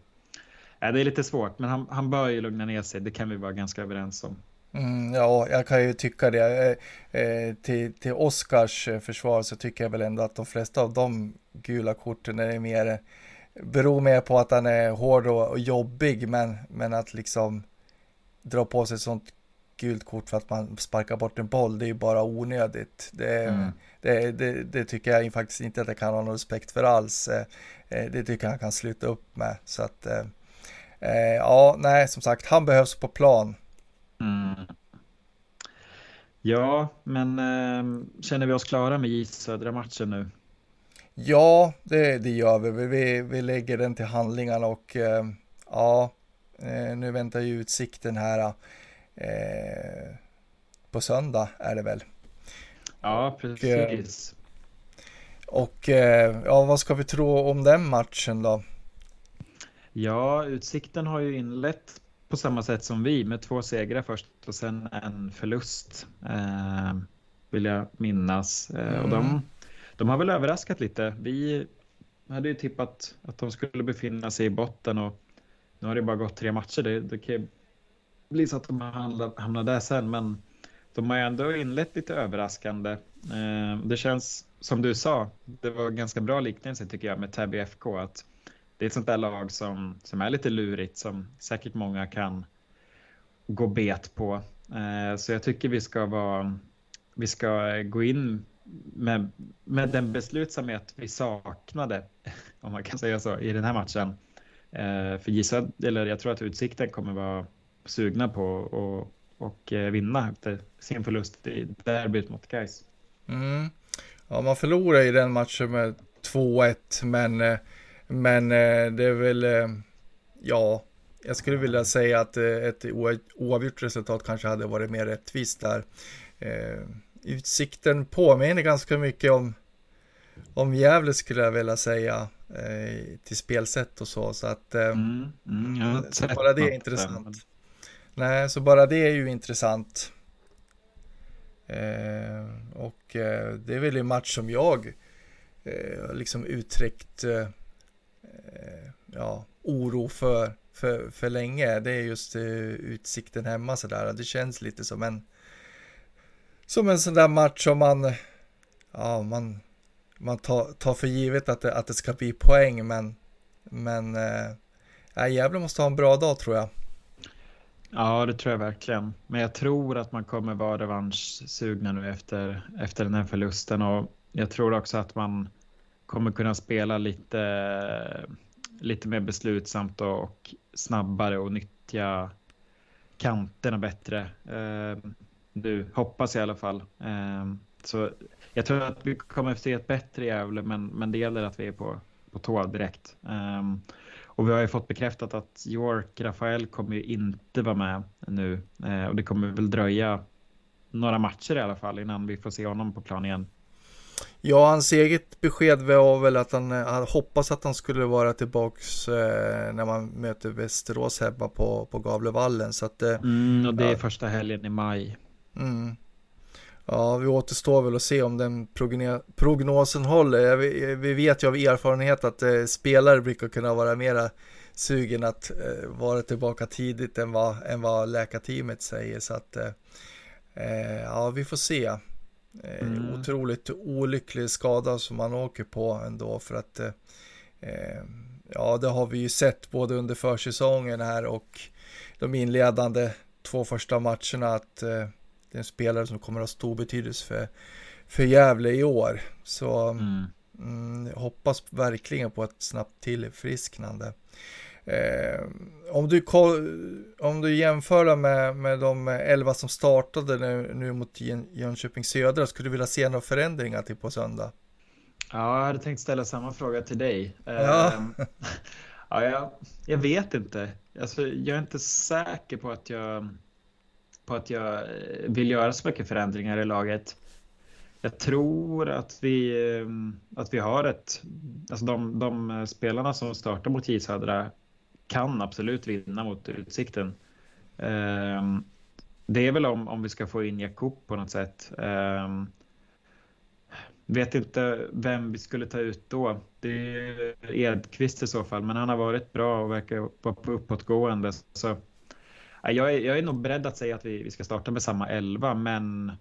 det är lite svårt, men han, han bör ju lugna ner sig. Det kan vi vara ganska överens om. Mm, ja, jag kan ju tycka det. Eh, eh till, till Oscars eh, försvar så tycker jag väl ändå att de flesta av de gula korten är mer beror mer på att han är hård och, och jobbig, men, men att liksom dra på sig ett sånt gult kort för att man sparkar bort en boll, det är ju bara onödigt. Det, mm. det, det, det, tycker jag faktiskt inte att jag kan ha någon respekt för alls. Eh, det tycker jag han kan sluta upp med. Så att Eh, ja, nej, som sagt, han behövs på plan. Mm. Ja, men eh, känner vi oss klara med J Södra-matchen nu? Ja, det, det gör vi. vi. Vi lägger den till handlingarna och eh, ja, eh, nu väntar ju utsikten här eh, på söndag är det väl. Ja, precis. Och, och eh, ja, vad ska vi tro om den matchen då? Ja, Utsikten har ju inlett på samma sätt som vi med två segrar först och sen en förlust. Eh, vill jag minnas. Eh, mm. Och de, mm. de har väl överraskat lite. Vi hade ju tippat att de skulle befinna sig i botten och nu har det bara gått tre matcher. Det, det kan bli så att de hamnar där sen, men de har ändå inlett lite överraskande. Eh, det känns som du sa, det var ganska bra liknelse tycker jag med Täby FK. Att det är ett sånt där lag som, som är lite lurigt som säkert många kan gå bet på. Eh, så jag tycker vi ska vara, vi ska gå in med, med den beslutsamhet vi saknade, om man kan säga så, i den här matchen. Eh, för gissa, eller jag tror att Utsikten kommer vara sugna på och, och eh, vinna efter sin förlust i derbyt mot Gais. Mm. Ja, man förlorar i den matchen med 2-1, men men eh, det är väl, eh, ja, jag skulle vilja säga att eh, ett oavgjort resultat kanske hade varit mer rättvist där. Utsikten påminner ganska mycket om, om Gävle skulle jag vilja säga till spelsätt och så. Så att mm, mm, så bara det är intressant. Nej, så bara det är ju intressant. Eh, och eh, det är väl en match som jag eh, liksom uttryckt Eh, ja, oro för, för, för länge. Det är just utsikten hemma sådär. Det känns lite som en som en sån där match som man ja, man, man tar, tar för givet att det, att det ska bli poäng, men men äh, Gävle måste ha en bra dag tror jag. Ja, det tror jag verkligen. Men jag tror att man kommer vara revanschsugna nu efter, efter den här förlusten och jag tror också att man kommer kunna spela lite, lite mer beslutsamt och snabbare och nyttja kanterna bättre. Eh, nu hoppas jag i alla fall. Eh, så jag tror att vi kommer att se ett bättre Gävle, men, men det gäller att vi är på, på tå direkt. Eh, och vi har ju fått bekräftat att York Rafael kommer ju inte vara med nu eh, och det kommer väl dröja några matcher i alla fall innan vi får se honom på plan igen. Ja, hans eget besked var väl att han, han hoppas att han skulle vara tillbaks eh, när man möter Västerås hemma på, på Gavlevallen. Så att, eh, mm, och det är första helgen i maj. Mm. Ja, vi återstår väl att se om den prognosen håller. Vi, vet ju av erfarenhet att eh, spelare brukar kunna vara mera sugen att eh, vara tillbaka tidigt än vad, än vad läkarteamet säger. Så att, eh, ja, vi får se. Mm. Otroligt olycklig skada som man åker på ändå för att eh, ja, det har vi ju sett både under försäsongen här och de inledande två första matcherna att eh, det är en spelare som kommer att ha stor betydelse för, för Gävle i år. Så mm. Mm, hoppas verkligen på ett snabbt tillfrisknande. Eh, om, du, om du jämför med, med de elva som startade nu, nu mot Jönköping Södra, skulle du vilja se några förändringar till på söndag? Ja, jag hade tänkt ställa samma fråga till dig. Ja. Ehm, ja, jag, jag vet inte. Alltså, jag är inte säker på att jag på att jag eh, vill göra så mycket förändringar i laget. Jag tror att vi, eh, att vi har ett... Alltså de, de spelarna som startar mot J Södra kan absolut vinna mot Utsikten. Eh, det är väl om, om vi ska få in Jakob på något sätt. Vet inte vem vi skulle ta ut då. Det är Edqvist i så fall, men han har varit bra och verkar vara på uppåtgående. Så, jag, är, jag är nog beredd att säga att vi, vi ska starta med samma elva, men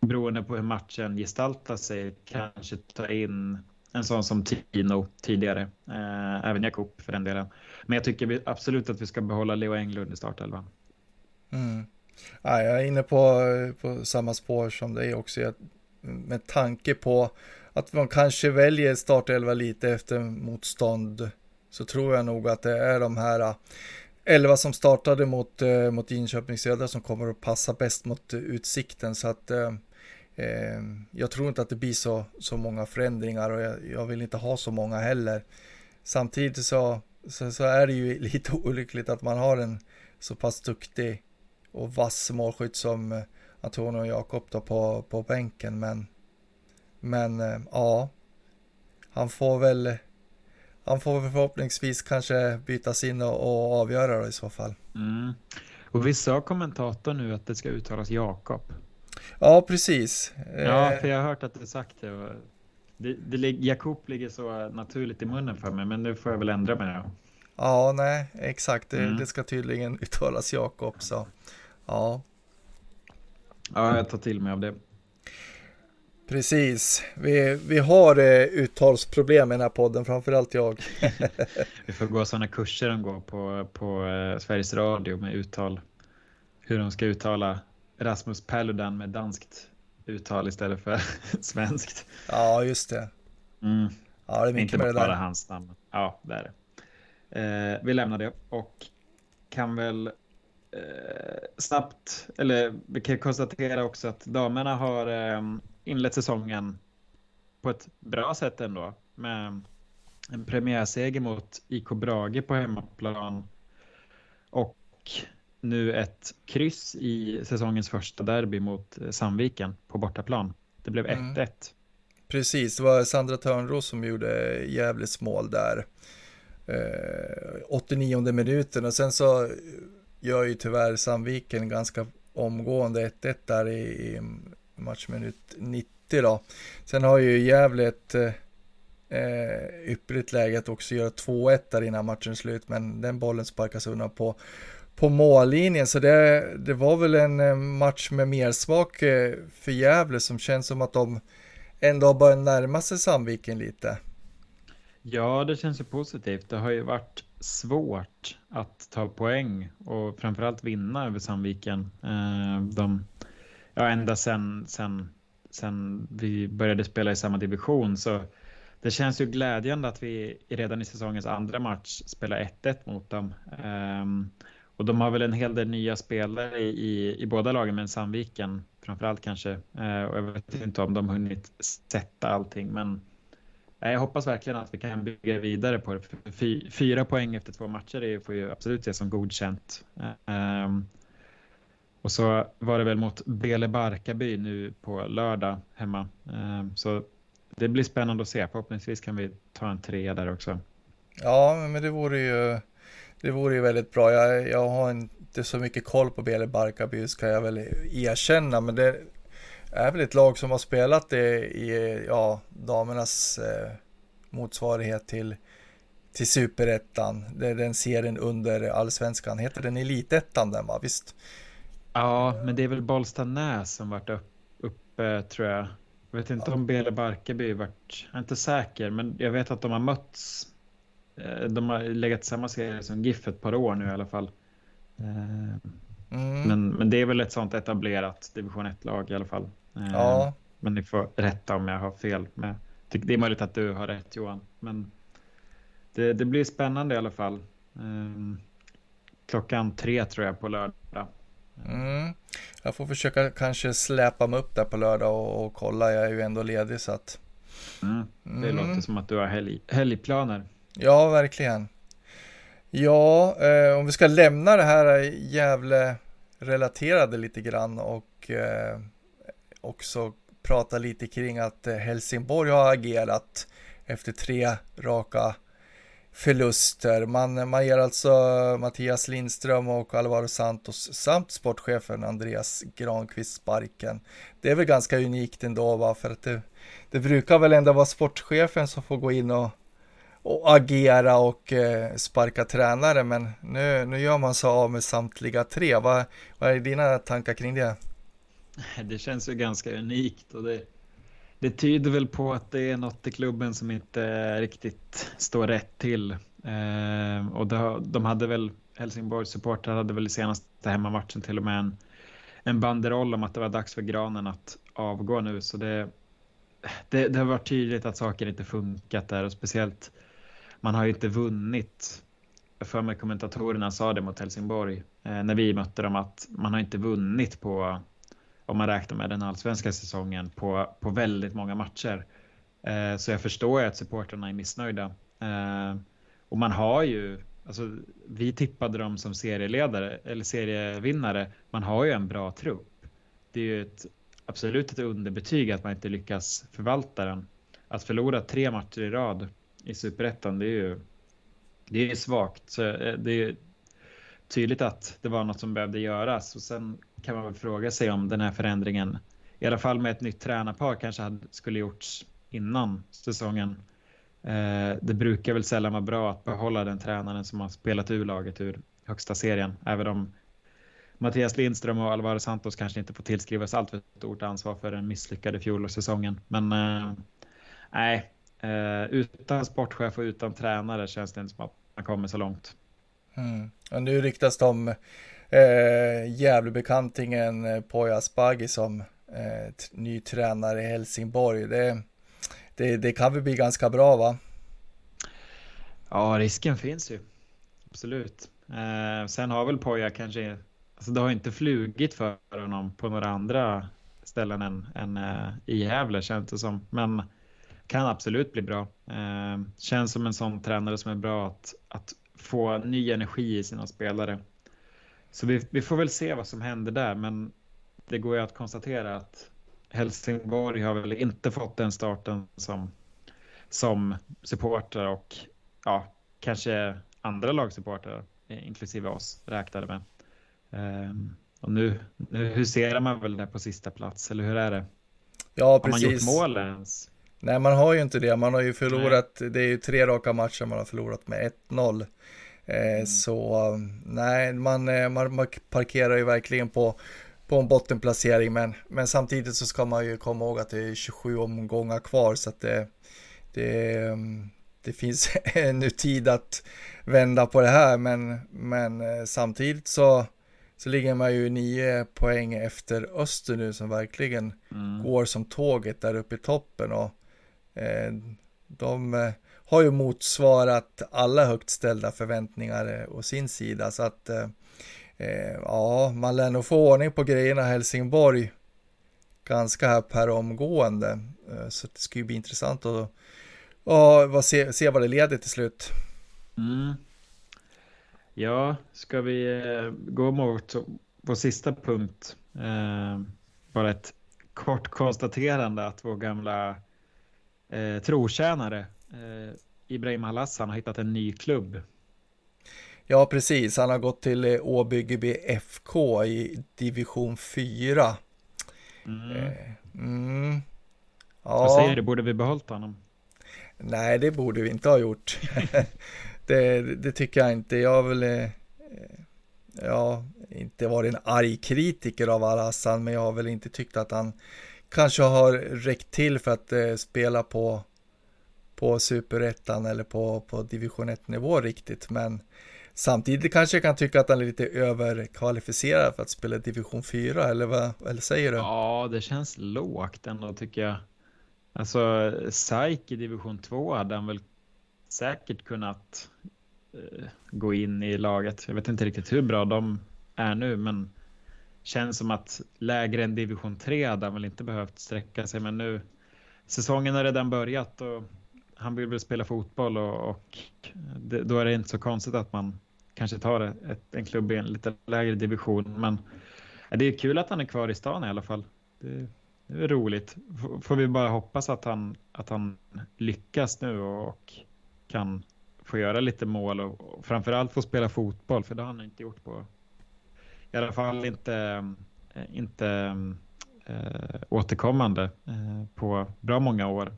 beroende på hur matchen gestaltar sig kanske ta in en sån som Tino tidigare. Eh, även Jakob för den delen. Men jag tycker absolut att vi ska behålla Leo Englund i startelvan. Mm. Ja, jag är inne på, på samma spår som dig också. Jag, med tanke på att man kanske väljer startelva lite efter motstånd så tror jag nog att det är de här 11 som startade mot, eh, mot Linköping Södra som kommer att passa bäst mot Utsikten. Så att eh, eh, jag tror inte att det blir så, så många förändringar och jag, jag vill inte ha så många heller. Samtidigt så, så, så, är det ju lite olyckligt att man har en så pass duktig och vass målskytt som eh, Antonio och Jakob då på, på bänken. Men, men eh, ja, han får väl han får väl förhoppningsvis kanske bytas in och, och avgöra då i så fall. Mm. Och vi sa kommentatorn nu att det ska uttalas Jakob. Ja, precis. Ja, eh, för jag har hört att det sagt det. Det, det Jakob ligger så naturligt i munnen för mig, men nu får jag väl ändra mig. Då. Ja, nej, exakt. Det, mm. det ska tydligen uttalas Jakob, så ja. Ja, jag tar till mig av det. Precis, vi, vi har eh, uttalsproblem i den här podden, framförallt jag. vi får gå sådana kurser de går på, på eh, Sveriges Radio med uttal. Hur de ska uttala Rasmus Paludan med danskt uttal istället för svenskt. Ja, just det. Mm. Ja, det är Inte med det bara där. hans namn. Ja, det är det. Eh, vi lämnar det och kan väl eh, snabbt, eller vi kan konstatera också att damerna har eh, inlett säsongen på ett bra sätt ändå. Med en premiärseger mot IK Brage på hemmaplan. Och nu ett kryss i säsongens första derby mot Sandviken på bortaplan. Det blev 1-1. Mm. Precis, det var Sandra Törnros som gjorde jävligt mål där. Eh, 89 minuten och sen så gör ju tyvärr Sandviken ganska omgående 1-1 där i, i matchminut 90 då. Sen har ju Gävle ett eh, ypperligt läge att också göra 2-1 där innan matchen slut, men den bollen sparkas undan på, på mållinjen, så det, det var väl en eh, match med mersmak eh, för Gävle som känns som att de ändå har börjat närma sig Sandviken lite. Ja, det känns ju positivt. Det har ju varit svårt att ta poäng och framförallt vinna över Sandviken. Eh, de, ja, ända sen, sen, sen vi började spela i samma division så det känns ju glädjande att vi redan i säsongens andra match spelar 1-1 mot dem. Um, och de har väl en hel del nya spelare i, i, i båda lagen, men Sandviken framförallt kanske. Uh, och jag vet inte om de hunnit sätta allting, men eh, jag hoppas verkligen att vi kan bygga vidare på det. Fy, fyra poäng efter två matcher det får ju absolut ses som godkänt. Um, och så var det väl mot Bele Barkarby nu på lördag hemma. Ehm, så det blir spännande att se. Förhoppningsvis kan vi ta en trea där också. Ja, men det vore ju, det vore ju väldigt bra. Jag, jag har inte så mycket koll på Bele Barkarby ska jag väl erkänna, men det är väl ett lag som har spelat det i ja, damernas eh, motsvarighet till till superettan. Det är den serien under allsvenskan. Heter den elitettan den va? Visst? Ja, men det är väl Bollstanäs som varit uppe, upp, tror jag. Jag vet inte om Bele Barkarby varit, jag är inte säker, men jag vet att de har mötts. Eh, de har legat samma serie som GIF ett par år nu i alla fall. Eh, mm. Men, men det är väl ett sånt etablerat division 1-lag i alla fall. Eh, ja. Men ni får rätta om jag har fel. Men det är möjligt att du har rätt Johan. Men det, det blir spännande i alla fall. Klockan tre tror jag på lördag. Mm. Jag får försöka kanske släpa mig upp där på lördag och, och, kolla. Jag är ju ändå ledig så att Mm. Det mm. låter som att du har helg, helgplaner. Ja, verkligen. Ja, eh, om vi ska lämna det här jävla relaterade lite grann och eh, också prata lite kring att eh, Helsingborg har agerat efter tre raka förluster. Man, man ger alltså Mattias Lindström och Alvaro Santos samt sportchefen Andreas Granqvist sparken. Det är väl ganska unikt ändå, va? för att det, det brukar väl ändå vara sportchefen som får gå in och, och agera och eh, sparka tränare, men nu, nu gör man sig av med samtliga tre. Vad, vad är dina tankar kring det? Det känns ju ganska unikt och det, det tyder väl på att det är något i klubben som inte riktigt står rätt till. Eh, och det, de hade väl, Helsingborgs supportrar hade väl i senaste hemmamatchen till och med en, en banderoll om att det var dags för granen att avgå nu. Så det, det, det har varit tydligt att saker inte funkat där och speciellt man har ju inte vunnit. För mig kommentatorerna sa det mot Helsingborg eh, när vi mötte dem att man har inte vunnit på om man räknar med den allsvenska säsongen på, på väldigt många matcher. Eh, så jag förstår ju att supportrarna är missnöjda. Eh, och man har ju, alltså, vi tippade dem som serieledare eller serievinnare. Man har ju en bra trupp. Det är ju ett, absolut ett underbetyg att man inte lyckas förvalta den. Att förlora tre matcher i rad i superettan, det är ju det är svagt. Så eh, det är tydligt att det var något som behövde göras och sen kan man väl fråga sig om den här förändringen, i alla fall med ett nytt tränarpar, kanske hade, skulle gjorts innan säsongen. Eh, det brukar väl sällan vara bra att behålla den tränaren som har spelat ur laget ur högsta serien, även om Mattias Lindström och Alvaro Santos kanske inte får tillskrivas allt för stort ansvar för den misslyckade fjolårssäsongen. Men eh, nej, eh, utan sportchef och utan tränare känns det inte som att man kommer så långt. Mm. Och nu ryktas om eh, Gävlebekantingen eh, Poya Asbaghi som eh, ny tränare i Helsingborg. Det, det, det kan väl bli ganska bra va? Ja, risken finns ju. Absolut. Eh, sen har väl Poya kanske, alltså det har inte flugit för honom på några andra ställen än, än eh, i Gävle känns det som. Men kan absolut bli bra. Eh, känns som en sån tränare som är bra att, att få ny energi i sina spelare. Så vi, vi får väl se vad som händer där, men det går ju att konstatera att Helsingborg har väl inte fått den starten som, som supportrar och ja, kanske andra lagsupportrar, inklusive oss, räknade med. Um, och nu, nu huserar man väl där på sista plats, eller hur är det? Ja, precis. Har man gjort mål ens? Nej, man har ju inte det. Man har ju förlorat, nej. det är ju tre raka matcher man har förlorat med 1-0. Eh, mm. Så nej, man, eh, man, man parkerar ju verkligen på, på en bottenplacering, men, men samtidigt så ska man ju komma ihåg att det är 27 omgångar kvar, så att det, det, det finns ännu tid att vända på det här, men, men eh, samtidigt så, så ligger man ju nio poäng efter Öster nu som verkligen mm. går som tåget där uppe i toppen och Eh, de eh, har ju motsvarat alla högt ställda förväntningar eh, å sin sida. Så att ja, man lär nog få ordning på grejerna i Helsingborg ganska här per omgående. Så det ska ju bli intressant att och se, se vad det leder till slut. Mm. Ja, ska vi gå mot vår sista punkt? Eh, bara ett kort konstaterande att vår gamla eh, trotjänare eh, Ibrahim Halassan har hittat en ny klubb. Ja, precis. Han har gått till eh, Åbyggeby FK i division 4. Mm. Eh, mm. Ja. Vad säger du, borde vi behållit honom? Nej, det borde vi inte ha gjort. det, det, tycker jag inte. Jag har väl eh, ja, inte varit en arg kritiker av Al-Hassan, men jag har väl inte tyckt att han kanske har räckt till för att eh, spela på på superettan eller på, på division 1 nivå riktigt, men samtidigt kanske jag kan tycka att han är lite överkvalificerad för att spela division 4, eller vad eller säger du? Ja, det känns lågt ändå tycker jag. Alltså, SAIK i division 2 hade han väl säkert kunnat eh, gå in i laget. Jag vet inte riktigt hur bra de är nu, men känns som att lägre än division 3 hade han väl inte behövt sträcka sig, men nu säsongen har redan börjat och han vill väl spela fotboll och, och det, då är det inte så konstigt att man kanske tar ett, en klubb i en lite lägre division. Men det är kul att han är kvar i stan i alla fall. Det, det är roligt. Får vi bara hoppas att han, att han lyckas nu och kan få göra lite mål och framförallt få spela fotboll för det har han inte gjort på i alla fall inte, eh, inte äh, återkommande äh, på bra många år.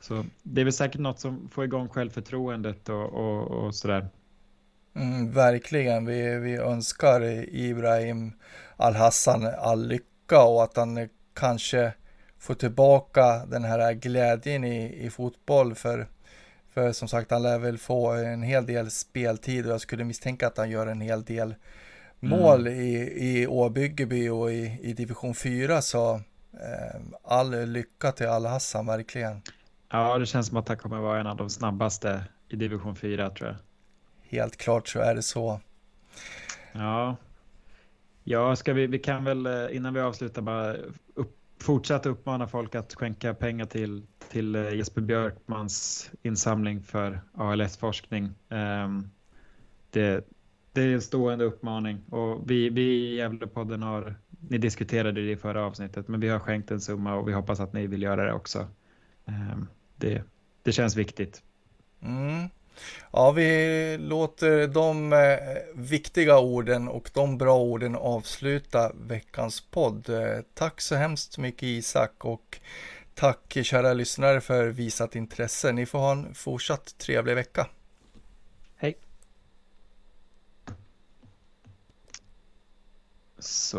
Så det är väl säkert något som får igång självförtroendet och, och, och sådär. Mm, verkligen, vi, vi önskar Ibrahim Al-Hassan all lycka och att han kanske får tillbaka den här glädjen i, i fotboll för, för som sagt han lär väl få en hel del speltid och jag skulle misstänka att han gör en hel del mål mm. i, i Åbyggeby och i, i division 4 så eh, all lycka till Al-Hassan verkligen. Ja, det känns som att han kommer vara en av de snabbaste i division 4 tror jag. Helt klart så är det så. Ja, ja ska vi, vi kan väl eh, innan vi avslutar bara upp, fortsätta uppmana folk att skänka pengar till, till eh, Jesper Björkmans insamling för ALS-forskning. Um, ehm, det, det är en stående uppmaning och vi, vi i Gävlepodden har, ni diskuterade det i förra avsnittet, men vi har skänkt en summa och vi hoppas att ni vill göra det också. Ehm, det, det känns viktigt. Mm. Ja, vi låter de eh, viktiga orden och de bra orden avsluta veckans podd. Eh, tack så hemskt mycket Isak och tack kära lyssnare för visat intresse. Ni får ha en fortsatt trevlig vecka. Hej. Så